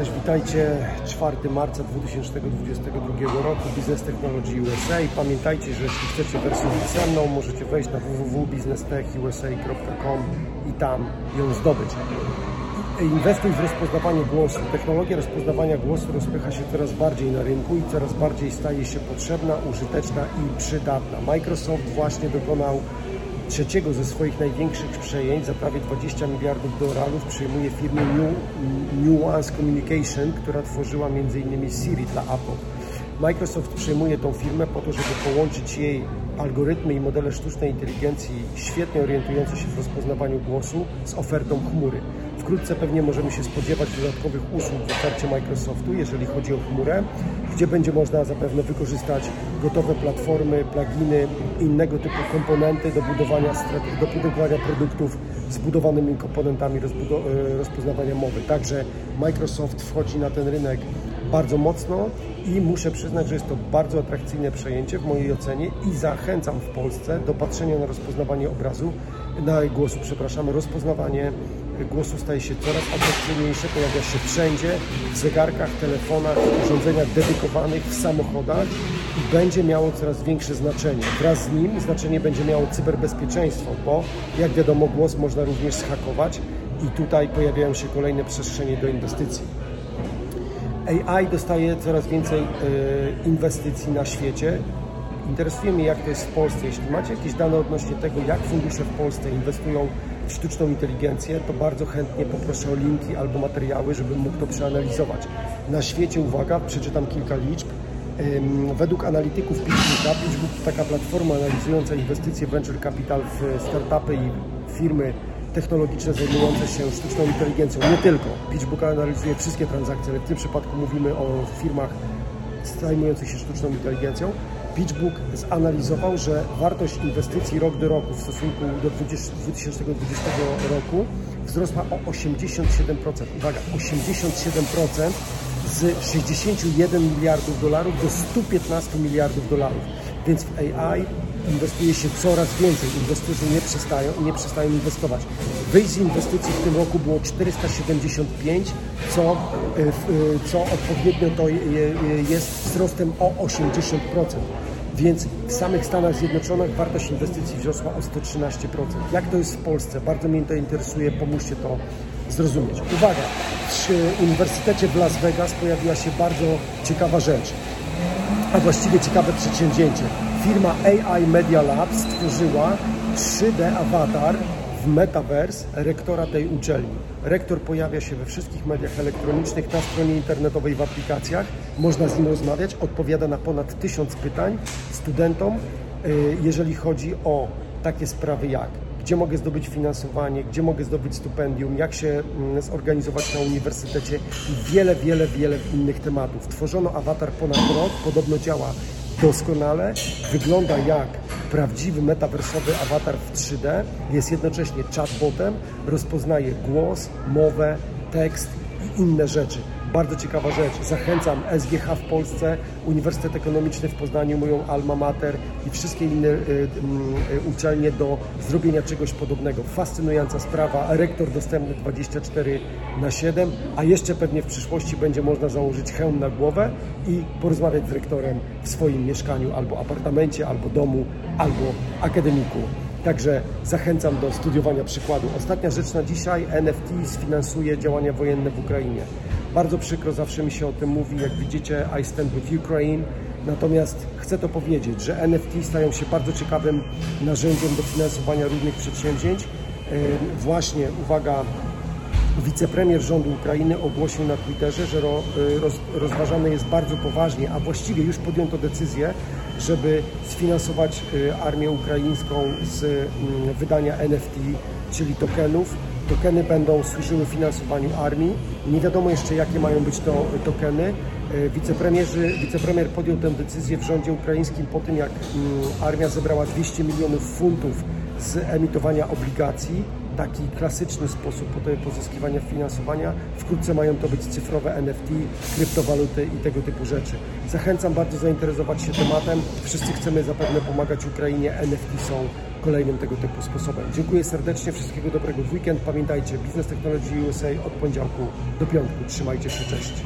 Cześć, witajcie 4 marca 2022 roku Business Technology USA. Pamiętajcie, że jeśli chcecie wersję pisemną, możecie wejść na www.businesstechusa.com i tam ją zdobyć. Inwestuj w rozpoznawanie głosu. Technologia rozpoznawania głosu rozpycha się coraz bardziej na rynku i coraz bardziej staje się potrzebna, użyteczna i przydatna. Microsoft właśnie dokonał trzeciego ze swoich największych przejęć za prawie 20 miliardów dolarów przyjmuje firmę Nuance Communication, która tworzyła m.in. Siri dla Apple. Microsoft przejmuje tą firmę po to, żeby połączyć jej algorytmy i modele sztucznej inteligencji świetnie orientujące się w rozpoznawaniu głosu z ofertą chmury. Wkrótce pewnie możemy się spodziewać dodatkowych usług w ofercie Microsoftu, jeżeli chodzi o chmurę, gdzie będzie można zapewne wykorzystać gotowe platformy, pluginy, innego typu komponenty do budowania, do budowania produktów z budowanymi komponentami e, rozpoznawania mowy. Także Microsoft wchodzi na ten rynek bardzo mocno i muszę przyznać, że jest to bardzo atrakcyjne przejęcie w mojej ocenie i zachęcam w Polsce do patrzenia na rozpoznawanie obrazu, na głosu, przepraszam, rozpoznawanie głosu staje się coraz atrakcyjniejsze, pojawia się wszędzie, w zegarkach, telefonach, urządzeniach dedykowanych, w samochodach i będzie miało coraz większe znaczenie. Wraz z nim znaczenie będzie miało cyberbezpieczeństwo, bo jak wiadomo głos można również zhakować i tutaj pojawiają się kolejne przestrzenie do inwestycji. AI dostaje coraz więcej e, inwestycji na świecie. Interesuje mnie, jak to jest w Polsce. Jeśli macie jakieś dane odnośnie tego, jak fundusze w Polsce inwestują w sztuczną inteligencję, to bardzo chętnie poproszę o linki albo materiały, żebym mógł to przeanalizować. Na świecie, uwaga, przeczytam kilka liczb. Według analityków PitchBooka, PitchBook to taka platforma analizująca inwestycje venture capital w startupy i firmy technologiczne zajmujące się sztuczną inteligencją. Nie tylko. PitchBook analizuje wszystkie transakcje, ale w tym przypadku mówimy o firmach zajmujących się sztuczną inteligencją. PitchBook zanalizował, że wartość inwestycji rok do roku w stosunku do 2020 roku wzrosła o 87%. Uwaga, 87% z 61 miliardów dolarów do 115 miliardów dolarów. Więc w AI inwestuje się coraz więcej. Inwestorzy nie przestają, nie przestają inwestować. Wyjść z inwestycji w tym roku było 475, co, e, e, co odpowiednio to jest wzrostem o 80%. Więc w samych Stanach Zjednoczonych wartość inwestycji wzrosła o 113%. Jak to jest w Polsce? Bardzo mnie to interesuje, pomóżcie to zrozumieć. Uwaga, w Uniwersytecie w Las Vegas pojawiła się bardzo ciekawa rzecz, a właściwie ciekawe przedsięwzięcie firma AI Media Lab stworzyła 3D awatar w Metaverse rektora tej uczelni. Rektor pojawia się we wszystkich mediach elektronicznych, na stronie internetowej, w aplikacjach. Można z nim rozmawiać, odpowiada na ponad tysiąc pytań studentom, y, jeżeli chodzi o takie sprawy jak gdzie mogę zdobyć finansowanie, gdzie mogę zdobyć stypendium, jak się mm, zorganizować na uniwersytecie i wiele, wiele, wiele innych tematów. Tworzono awatar ponad rok, podobno działa doskonale, wygląda jak prawdziwy metaversowy awatar w 3D, jest jednocześnie chatbotem, rozpoznaje głos, mowę, tekst i inne rzeczy. Bardzo ciekawa rzecz. Zachęcam SGH w Polsce, Uniwersytet Ekonomiczny w Poznaniu, moją alma mater i wszystkie inne y, y, uczelnie do zrobienia czegoś podobnego. Fascynująca sprawa. Rektor dostępny 24 na 7, a jeszcze pewnie w przyszłości będzie można założyć hełm na głowę i porozmawiać z rektorem w swoim mieszkaniu albo apartamencie, albo domu, albo akademiku. Także zachęcam do studiowania przykładu. Ostatnia rzecz na dzisiaj. NFT sfinansuje działania wojenne w Ukrainie. Bardzo przykro, zawsze mi się o tym mówi, jak widzicie, I stand with Ukraine. Natomiast chcę to powiedzieć, że NFT stają się bardzo ciekawym narzędziem do finansowania różnych przedsięwzięć. Właśnie, uwaga, wicepremier rządu Ukrainy ogłosił na Twitterze, że rozważane jest bardzo poważnie, a właściwie już podjęto decyzję, żeby sfinansować y, armię ukraińską z mm, wydania NFT, czyli tokenów Tokeny będą służyły finansowaniu armii. Nie wiadomo jeszcze, jakie mają być to tokeny. Wicepremierzy, wicepremier podjął tę decyzję w rządzie ukraińskim po tym, jak mm, armia zebrała 200 milionów funtów z emitowania obligacji. Taki klasyczny sposób pozyskiwania finansowania. Wkrótce mają to być cyfrowe NFT, kryptowaluty i tego typu rzeczy. Zachęcam bardzo zainteresować się tematem. Wszyscy chcemy zapewne pomagać Ukrainie. NFT są kolejnym tego typu sposobem. Dziękuję serdecznie, wszystkiego dobrego w weekend. Pamiętajcie, Biznes Technology USA od poniedziałku do piątku. Trzymajcie się, cześć.